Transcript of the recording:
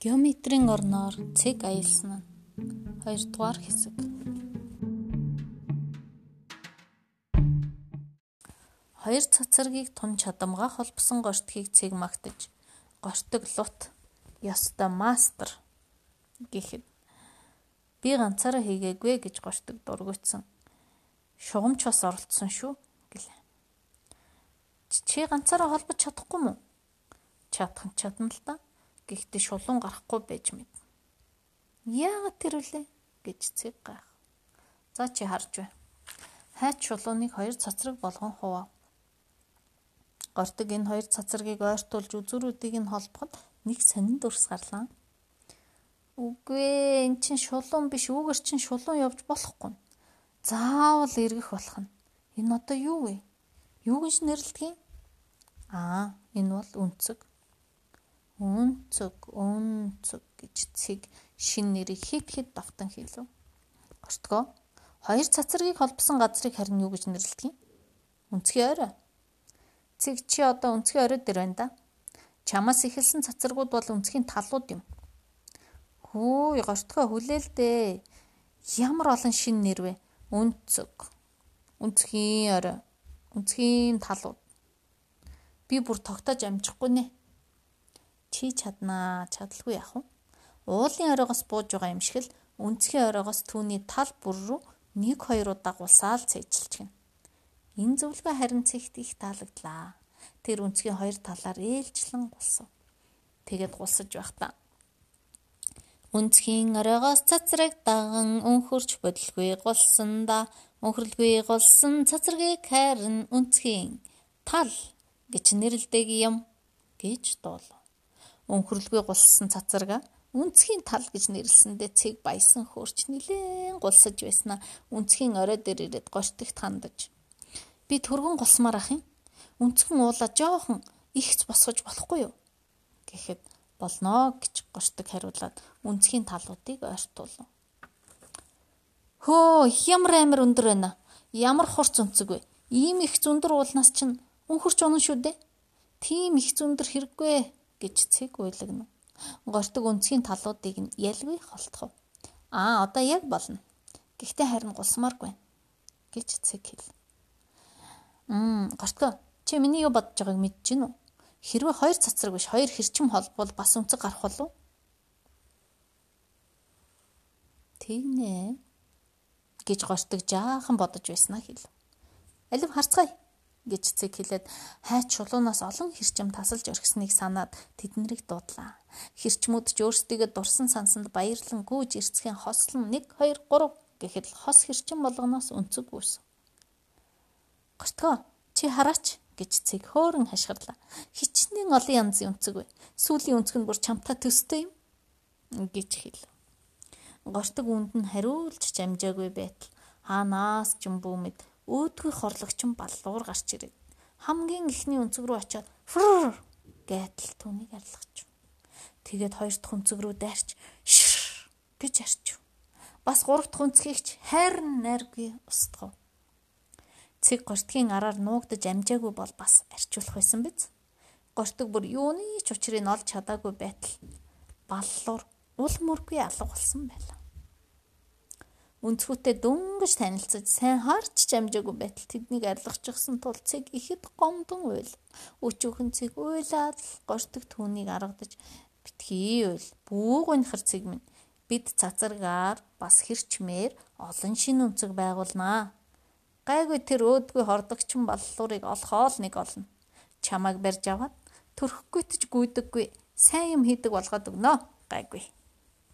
Геометрийн орноор цэг аялсан нь 2 дугаар хэсэг. Хоёр цацаргийг тун чадамгаа холбосон гортгийг цэг магтаж гортог лут ёстой мастер гэхэд би ганцаараа хийгээгүй гэж гортог дургуйтсан. Шугамч бас оролцсон шүү гэлээ. Чи ганцаараа холбож чадахгүй мүү? Чадах нь чадна л да Гэхдээ шулуун гарахгүй байж мэд. Яагаад тэр үлээ гэж цэг гайх. За чи харж бай. Хайч шулууныг хоёр цацраг болгон хуваа. Гортог энэ хоёр цацрагийг ойртуулж үзүүрүүдийг нь холбоход нэг сонин дүрс гарлаа. Үгүй эн чин шулуун биш үүгэр чин шулуун явж болохгүй. Заавал эргэх болох нь. Энэ одоо юу вэ? Юу гэж нэрлэдэг юм? Аа, энэ бол үнцэг өнцөг өнцөг гэж цэг шин нэрийг хит хит давтан хэлв. Гортгоо хоёр цацрагийг холбосон газрыг харин юу гэж нэрлэдэг юм? Өнцгийн орой. Цэг чи одоо өнцгийн орой дээр байна да. Чамаас эхэлсэн цацрагууд бол өнцгийн талууд юм. Хөөе гортгоо хүлээлдээ. Ямар олон шин нэр вэ? Өнцөг. Өнцгийн орой. Өнцгийн талууд. Би бүр тогтоож амжихгүй нэ чи чаднаа чадалгүй яах вэ? Уулын оройгоос бууж байгаа юм шиг л өнцгийн оройгоос түүний тал бүр рүү нэг хоёр удаа гулсаал цэжилж гин. Энэ зөвлөгөө харин цэгт их таалагдлаа. Тэр өнцгийн хоёр талаар ээлжлэн гулсав. Тэгээд гулсаж байхдаа Үнцхийн оройгоос цацраг даган өнхөрч бодлгүй гулсан да өнхөрлгүй гулсан цацрагийг харин үнцхийн тал гэж нэрлдэг юм гэж дуулав өнхөрлгүй гулсан цацарга. Үнцгийн тал гэж нэрлсэндээ цэг баясан хөөрч нилээн гулсаж байснаа үнцгийн орой дээр ирээд гортогт хандаж. Би түргэн гулсмаар ах юм. Үнцгэн уула жоохон ихц босгож болохгүй юу? гэхэд болноо гэж гортог хариулаад үнцгийн талуудыг ойртуулв хөө ямар амир өндөр байна? Ямар хурц үнцэг вэ? Ийм их зөндөр уулнаас чинь өнхөрч унан шүү дээ. Тийм их зөндөр хэрэггүй гэж цэг уйлагна. Гортог өнцгийн талуудыг нь ялгүй холтхов. Аа одоо яг болно. Гэхдээ харин гулсмааргүй гэж цэг хэл. Мм гортгоо чи миний юу бодож байгааг мэдэж гин үү? Хэрвээ хоёр цацраг биш хоёр хэрчим холбол бас өнцөг гарах болов? Тэгнэ гэж гортог жаахан бодож байснаа хэлв. Алив харцгаая гэж цэг хэлээд хайч чулуунаас олон хэрчим тасалж орхисныг санаад тэднэрийг дуудлаа. Хэрчмүүд ч өөрсдийгөө дурсан сансанд баярлан гүйж ирцхийн хослон 1 2 3 гэхэд л хос хэрчим болгоноос өнцөг үүсв. Гортгоо чи хараач гэж цэг хөөрөн хашгирлаа. Хичнээн олон янзын өнцөг бай. Сүүлийн өнцөг нь бүр чамтай төстэй юм гэж хэл. Гортог үнд нь хариулж жамжаагүй байтал хаанаас ч юм бүүмэд өөдгөө хорлогчин баллуур гарч ирээд хамгийн ихний өнцөг рүү очиод фрр гэтэл түүнийг арилгач. Тэгээд хоёр дахь өнцөг рүү дайрч шш гэж арчив. Бас гурав дахь өнцгийгч хайрн найргүй устгав. Цэг гортгийн араар нуугдаж амжаагүй бол бас арчуулах байсан биз? Гортог бүр юуны ч учрыг олж чадаагүй байтал баллуур ул мөргүй алга болсон байлаа. Өнцгүүтэй дөнгөж танилцаж сайн харч жамжаагүй байтал тэднийг арилгачихсан тул цэг ихэд гомдон уйл. Өчүүхэн цэг уйлаад гортог түүнийг аргадаж битгий уйл. Бүүг унахар цэг минь бид цацаргаар бас хэрчмээр олон шин өнцөг байгуулнаа. Гайгүй тэр өөдгүй хордогчин баллуурыг олохоо л нэг олно. Чамайг барьж аваад төрөхгүйт ч гүйдэггүй сайн юм хийдэг болгоод өгнө. Гайгүй.